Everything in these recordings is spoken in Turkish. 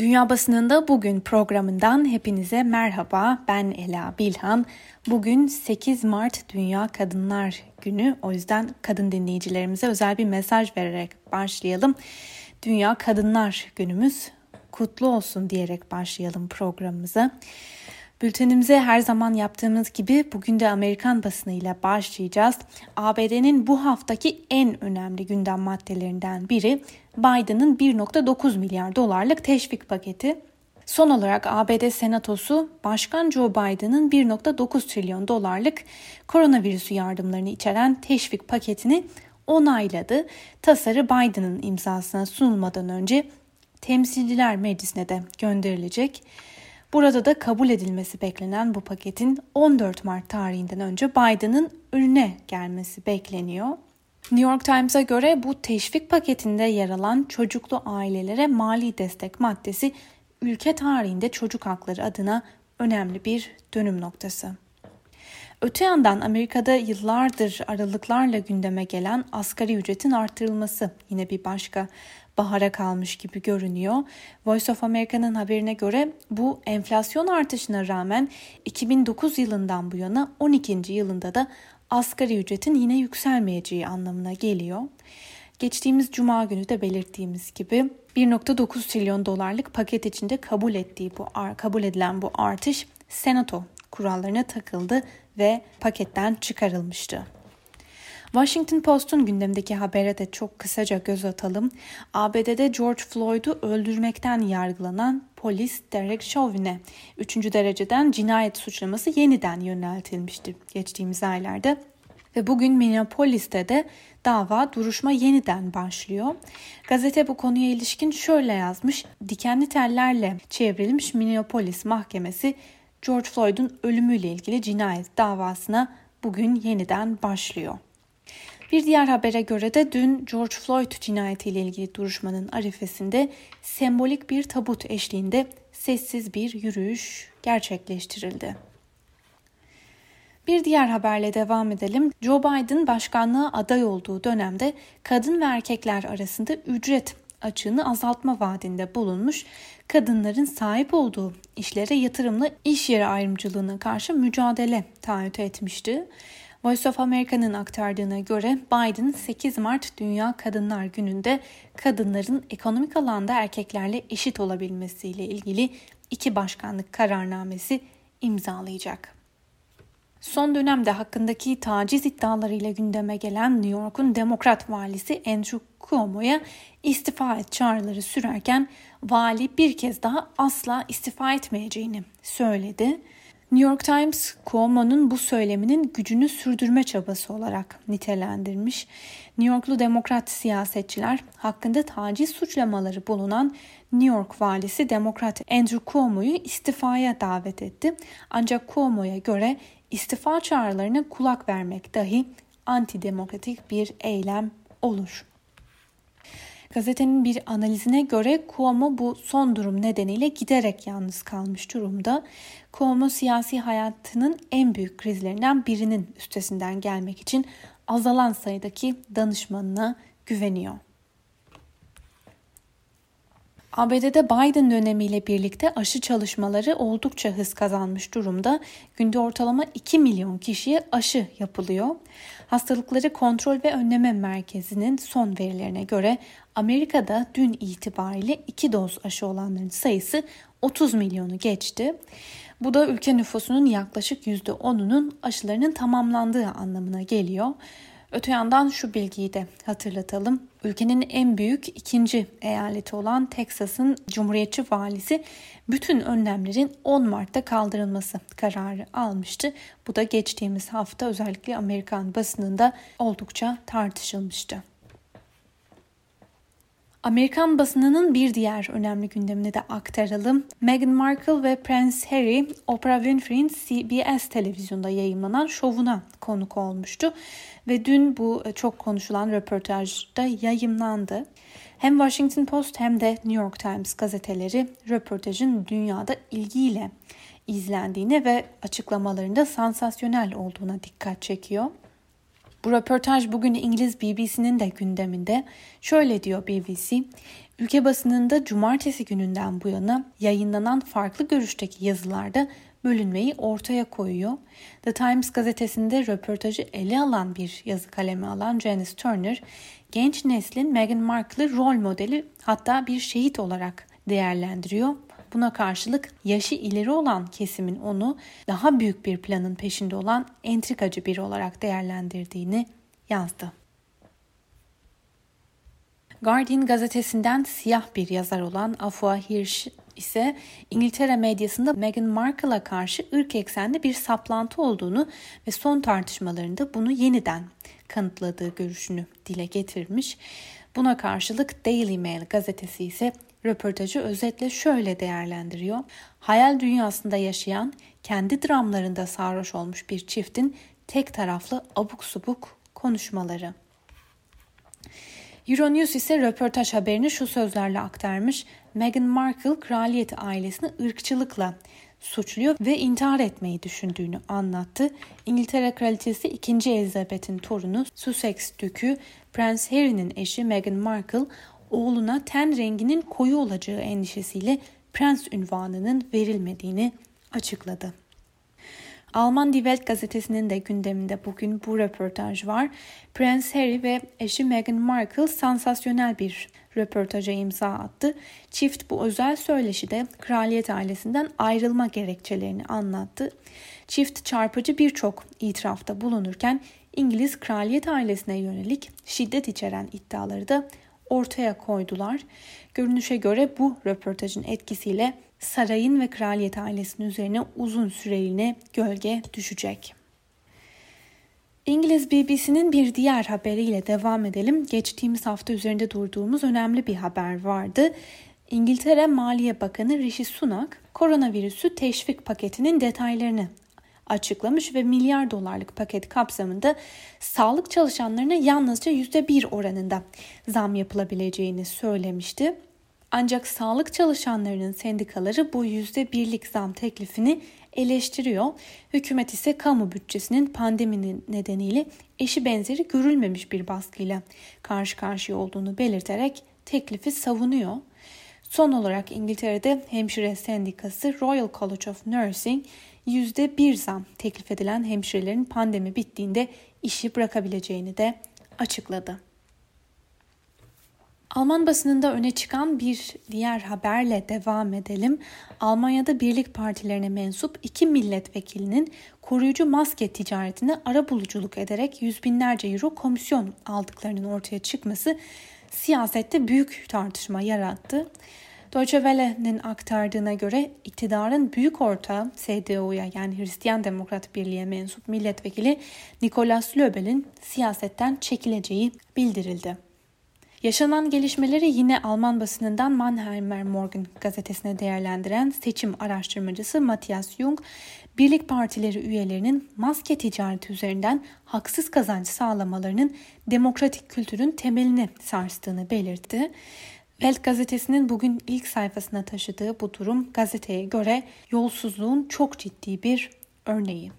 Dünya Basınında Bugün programından hepinize merhaba. Ben Ela Bilhan. Bugün 8 Mart Dünya Kadınlar Günü. O yüzden kadın dinleyicilerimize özel bir mesaj vererek başlayalım. Dünya Kadınlar Günümüz kutlu olsun diyerek başlayalım programımıza. Bültenimize her zaman yaptığımız gibi bugün de Amerikan basınıyla başlayacağız. ABD'nin bu haftaki en önemli gündem maddelerinden biri Biden'ın 1.9 milyar dolarlık teşvik paketi. Son olarak ABD Senatosu Başkan Joe Biden'ın 1.9 trilyon dolarlık koronavirüsü yardımlarını içeren teşvik paketini onayladı. Tasarı Biden'ın imzasına sunulmadan önce Temsilciler Meclisi'ne de gönderilecek. Burada da kabul edilmesi beklenen bu paketin 14 Mart tarihinden önce Biden'ın önüne gelmesi bekleniyor. New York Times'a göre bu teşvik paketinde yer alan çocuklu ailelere mali destek maddesi ülke tarihinde çocuk hakları adına önemli bir dönüm noktası. Öte yandan Amerika'da yıllardır aralıklarla gündeme gelen asgari ücretin artırılması yine bir başka bahara kalmış gibi görünüyor. Voice of America'nın haberine göre bu enflasyon artışına rağmen 2009 yılından bu yana 12. yılında da asgari ücretin yine yükselmeyeceği anlamına geliyor. Geçtiğimiz cuma günü de belirttiğimiz gibi 1.9 trilyon dolarlık paket içinde kabul ettiği bu kabul edilen bu artış senato kurallarına takıldı ve paketten çıkarılmıştı. Washington Post'un gündemdeki habere de çok kısaca göz atalım. ABD'de George Floyd'u öldürmekten yargılanan polis Derek Chauvin'e 3. dereceden cinayet suçlaması yeniden yöneltilmişti geçtiğimiz aylarda. Ve bugün Minneapolis'te de dava duruşma yeniden başlıyor. Gazete bu konuya ilişkin şöyle yazmış. Dikenli tellerle çevrilmiş Minneapolis mahkemesi George Floyd'un ölümüyle ilgili cinayet davasına bugün yeniden başlıyor. Bir diğer habere göre de dün George Floyd cinayetiyle ilgili duruşmanın arifesinde sembolik bir tabut eşliğinde sessiz bir yürüyüş gerçekleştirildi. Bir diğer haberle devam edelim. Joe Biden başkanlığa aday olduğu dönemde kadın ve erkekler arasında ücret açığını azaltma vaadinde bulunmuş, kadınların sahip olduğu işlere yatırımla iş yeri ayrımcılığına karşı mücadele taahhüt etmişti. Voice of America'nın aktardığına göre Biden 8 Mart Dünya Kadınlar Günü'nde kadınların ekonomik alanda erkeklerle eşit olabilmesiyle ilgili iki başkanlık kararnamesi imzalayacak. Son dönemde hakkındaki taciz iddialarıyla gündeme gelen New York'un Demokrat valisi Andrew Cuomo'ya istifa et çağrıları sürerken vali bir kez daha asla istifa etmeyeceğini söyledi. New York Times Cuomo'nun bu söyleminin gücünü sürdürme çabası olarak nitelendirmiş. New Yorklu demokrat siyasetçiler hakkında taciz suçlamaları bulunan New York valisi demokrat Andrew Cuomo'yu istifaya davet etti. Ancak Cuomo'ya göre istifa çağrılarına kulak vermek dahi antidemokratik bir eylem olur. Gazetenin bir analizine göre Cuomo bu son durum nedeniyle giderek yalnız kalmış durumda. Cuomo siyasi hayatının en büyük krizlerinden birinin üstesinden gelmek için azalan sayıdaki danışmanına güveniyor. ABD'de Biden dönemiyle birlikte aşı çalışmaları oldukça hız kazanmış durumda. Günde ortalama 2 milyon kişiye aşı yapılıyor. Hastalıkları Kontrol ve Önleme Merkezi'nin son verilerine göre Amerika'da dün itibariyle 2 doz aşı olanların sayısı 30 milyonu geçti. Bu da ülke nüfusunun yaklaşık %10'unun aşılarının tamamlandığı anlamına geliyor. Öte yandan şu bilgiyi de hatırlatalım. Ülkenin en büyük ikinci eyaleti olan Teksas'ın Cumhuriyetçi valisi bütün önlemlerin 10 Mart'ta kaldırılması kararı almıştı. Bu da geçtiğimiz hafta özellikle Amerikan basınında oldukça tartışılmıştı. Amerikan basınının bir diğer önemli gündemini de aktaralım. Meghan Markle ve Prince Harry, Oprah Winfrey'in CBS televizyonda yayınlanan şovuna konuk olmuştu. Ve dün bu e, çok konuşulan röportajda yayınlandı. Hem Washington Post hem de New York Times gazeteleri röportajın dünyada ilgiyle izlendiğine ve açıklamalarında sansasyonel olduğuna dikkat çekiyor. Bu röportaj bugün İngiliz BBC'nin de gündeminde. Şöyle diyor BBC, Ülke basınında cumartesi gününden bu yana yayınlanan farklı görüşteki yazılarda bölünmeyi ortaya koyuyor. The Times gazetesinde röportajı ele alan bir yazı kalemi alan Janice Turner, genç neslin Meghan Markle'ı rol modeli hatta bir şehit olarak değerlendiriyor. Buna karşılık yaşı ileri olan kesimin onu daha büyük bir planın peşinde olan entrikacı biri olarak değerlendirdiğini yazdı. Guardian gazetesinden siyah bir yazar olan Afua Hirsch ise İngiltere medyasında Meghan Markle'a karşı ırk eksenli bir saplantı olduğunu ve son tartışmalarında bunu yeniden kanıtladığı görüşünü dile getirmiş. Buna karşılık Daily Mail gazetesi ise röportajı özetle şöyle değerlendiriyor. Hayal dünyasında yaşayan, kendi dramlarında sarhoş olmuş bir çiftin tek taraflı abuk subuk konuşmaları. Euronews ise röportaj haberini şu sözlerle aktarmış. Meghan Markle kraliyet ailesini ırkçılıkla suçluyor ve intihar etmeyi düşündüğünü anlattı. İngiltere Kraliçesi 2. Elizabeth'in torunu Sussex Dükü Prens Harry'nin eşi Meghan Markle oğluna ten renginin koyu olacağı endişesiyle prens ünvanının verilmediğini açıkladı. Alman Die Welt gazetesinin de gündeminde bugün bu röportaj var. Prens Harry ve eşi Meghan Markle sansasyonel bir röportaja imza attı. Çift bu özel söyleşide kraliyet ailesinden ayrılma gerekçelerini anlattı. Çift çarpıcı birçok itirafta bulunurken İngiliz kraliyet ailesine yönelik şiddet içeren iddiaları da ortaya koydular. Görünüşe göre bu röportajın etkisiyle sarayın ve kraliyet ailesinin üzerine uzun süreliğine gölge düşecek. İngiliz BBC'nin bir diğer haberiyle devam edelim. Geçtiğimiz hafta üzerinde durduğumuz önemli bir haber vardı. İngiltere Maliye Bakanı Rishi Sunak koronavirüsü teşvik paketinin detaylarını açıklamış ve milyar dolarlık paket kapsamında sağlık çalışanlarına yalnızca %1 oranında zam yapılabileceğini söylemişti. Ancak sağlık çalışanlarının sendikaları bu %1'lik zam teklifini eleştiriyor. Hükümet ise kamu bütçesinin pandeminin nedeniyle eşi benzeri görülmemiş bir baskıyla karşı karşıya olduğunu belirterek teklifi savunuyor. Son olarak İngiltere'de hemşire sendikası Royal College of Nursing %1 zam teklif edilen hemşirelerin pandemi bittiğinde işi bırakabileceğini de açıkladı. Alman basınında öne çıkan bir diğer haberle devam edelim. Almanya'da birlik partilerine mensup iki milletvekilinin koruyucu maske ticaretine ara buluculuk ederek yüz binlerce euro komisyon aldıklarının ortaya çıkması siyasette büyük tartışma yarattı. Deutsche Welle'nin aktardığına göre iktidarın büyük ortağı CDU'ya yani Hristiyan Demokrat Birliği'ye mensup milletvekili Nikolaus Löbel'in siyasetten çekileceği bildirildi. Yaşanan gelişmeleri yine Alman basınından Mannheimer Morgen gazetesine değerlendiren seçim araştırmacısı Matthias Jung, birlik partileri üyelerinin maske ticareti üzerinden haksız kazanç sağlamalarının demokratik kültürün temelini sarstığını belirtti. Welt gazetesinin bugün ilk sayfasına taşıdığı bu durum gazeteye göre yolsuzluğun çok ciddi bir örneği.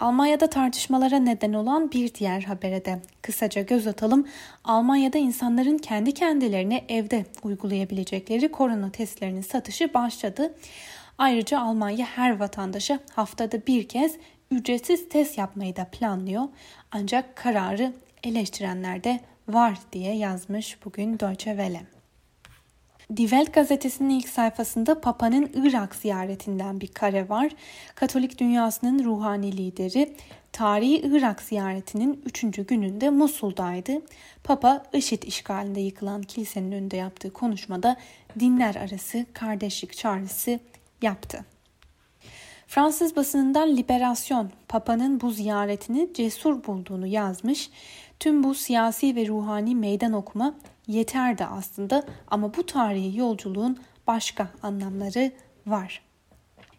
Almanya'da tartışmalara neden olan bir diğer habere de kısaca göz atalım. Almanya'da insanların kendi kendilerine evde uygulayabilecekleri korona testlerinin satışı başladı. Ayrıca Almanya her vatandaşa haftada bir kez ücretsiz test yapmayı da planlıyor. Ancak kararı eleştirenler de var diye yazmış bugün Deutsche Welle. Die Welt gazetesinin ilk sayfasında Papa'nın Irak ziyaretinden bir kare var. Katolik dünyasının ruhani lideri tarihi Irak ziyaretinin 3. gününde Musul'daydı. Papa IŞİD işgalinde yıkılan kilisenin önünde yaptığı konuşmada dinler arası kardeşlik çağrısı yaptı. Fransız basınından Liberasyon, Papa'nın bu ziyaretini cesur bulduğunu yazmış. Tüm bu siyasi ve ruhani meydan okuma yeterdi aslında ama bu tarihi yolculuğun başka anlamları var.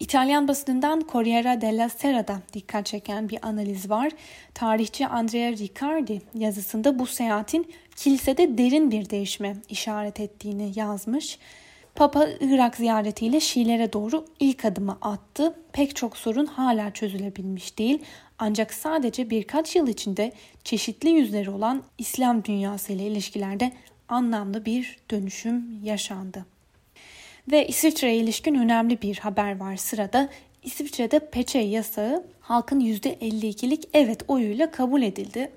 İtalyan basınından Corriere della Sera'da dikkat çeken bir analiz var. Tarihçi Andrea Riccardi yazısında bu seyahatin kilisede derin bir değişme işaret ettiğini yazmış. Papa Irak ziyaretiyle Şiilere doğru ilk adımı attı. Pek çok sorun hala çözülebilmiş değil. Ancak sadece birkaç yıl içinde çeşitli yüzleri olan İslam dünyası ile ilişkilerde anlamlı bir dönüşüm yaşandı. Ve İsviçre'ye ilişkin önemli bir haber var sırada. İsviçre'de peçe yasağı halkın %52'lik evet oyuyla kabul edildi.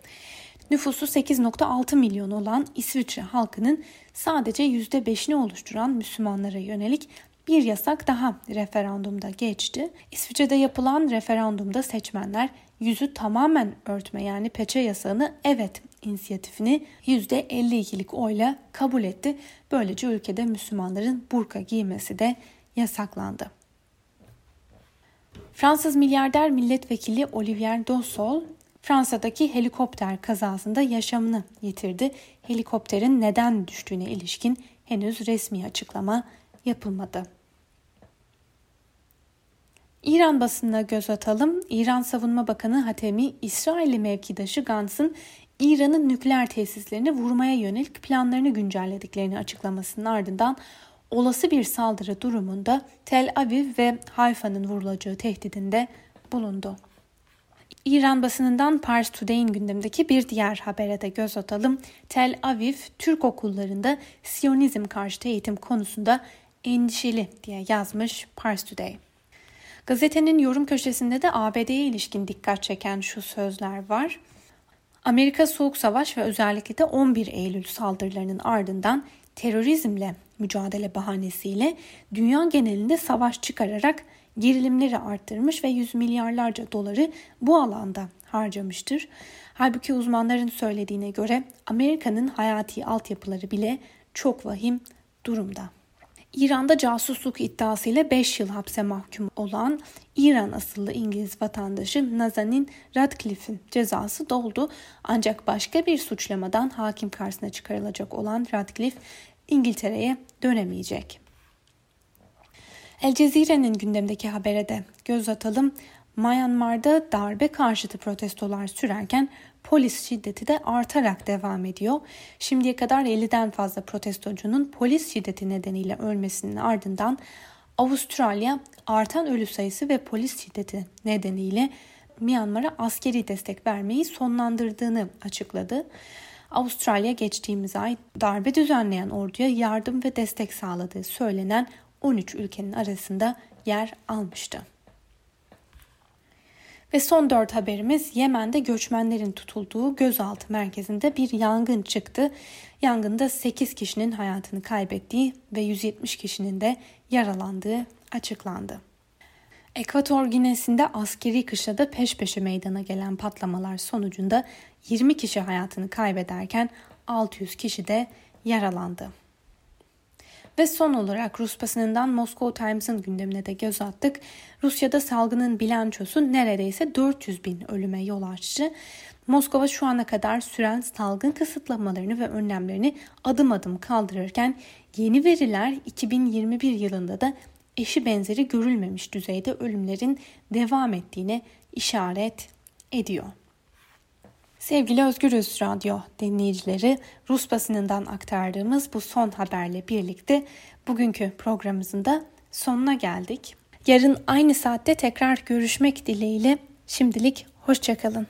Nüfusu 8.6 milyon olan İsviçre halkının sadece %5'ini oluşturan Müslümanlara yönelik bir yasak daha referandumda geçti. İsviçre'de yapılan referandumda seçmenler yüzü tamamen örtme yani peçe yasağını evet inisiyatifini %52'lik oyla kabul etti. Böylece ülkede Müslümanların burka giymesi de yasaklandı. Fransız milyarder milletvekili Olivier Dossol Fransa'daki helikopter kazasında yaşamını yitirdi. Helikopterin neden düştüğüne ilişkin henüz resmi açıklama yapılmadı. İran basınına göz atalım. İran Savunma Bakanı Hatemi, İsrailli mevkidaşı Gantz'ın İran'ın nükleer tesislerini vurmaya yönelik planlarını güncellediklerini açıklamasının ardından olası bir saldırı durumunda Tel Aviv ve Hayfa'nın vurulacağı tehdidinde bulundu. İran basınından Pars Today'in gündemdeki bir diğer habere de göz atalım. Tel Aviv Türk okullarında Siyonizm karşıtı eğitim konusunda endişeli diye yazmış Pars Today. Gazetenin yorum köşesinde de ABD'ye ilişkin dikkat çeken şu sözler var. Amerika Soğuk Savaş ve özellikle de 11 Eylül saldırılarının ardından terörizmle mücadele bahanesiyle dünya genelinde savaş çıkararak gerilimleri arttırmış ve yüz milyarlarca doları bu alanda harcamıştır. Halbuki uzmanların söylediğine göre Amerika'nın hayati altyapıları bile çok vahim durumda. İran'da casusluk iddiasıyla 5 yıl hapse mahkum olan İran asıllı İngiliz vatandaşı Nazanin Radcliffe'in cezası doldu. Ancak başka bir suçlamadan hakim karşısına çıkarılacak olan Radcliffe İngiltere'ye dönemeyecek. El Cezire'nin gündemdeki habere de göz atalım. Myanmar'da darbe karşıtı protestolar sürerken polis şiddeti de artarak devam ediyor. Şimdiye kadar 50'den fazla protestocunun polis şiddeti nedeniyle ölmesinin ardından Avustralya artan ölü sayısı ve polis şiddeti nedeniyle Myanmar'a askeri destek vermeyi sonlandırdığını açıkladı. Avustralya geçtiğimiz ay darbe düzenleyen orduya yardım ve destek sağladığı söylenen 13 ülkenin arasında yer almıştı. Ve son dört haberimiz Yemen'de göçmenlerin tutulduğu gözaltı merkezinde bir yangın çıktı. Yangında 8 kişinin hayatını kaybettiği ve 170 kişinin de yaralandığı açıklandı. Ekvator Ginesi'nde askeri kışlada peş peşe meydana gelen patlamalar sonucunda 20 kişi hayatını kaybederken 600 kişi de yaralandı. Ve son olarak Rus basınından Moscow Times'ın gündemine de göz attık. Rusya'da salgının bilançosu neredeyse 400 bin ölüme yol açtı. Moskova şu ana kadar süren salgın kısıtlamalarını ve önlemlerini adım adım kaldırırken yeni veriler 2021 yılında da eşi benzeri görülmemiş düzeyde ölümlerin devam ettiğine işaret ediyor. Sevgili Özgürüz Radyo dinleyicileri, Rus basınından aktardığımız bu son haberle birlikte bugünkü programımızın da sonuna geldik. Yarın aynı saatte tekrar görüşmek dileğiyle şimdilik hoşçakalın.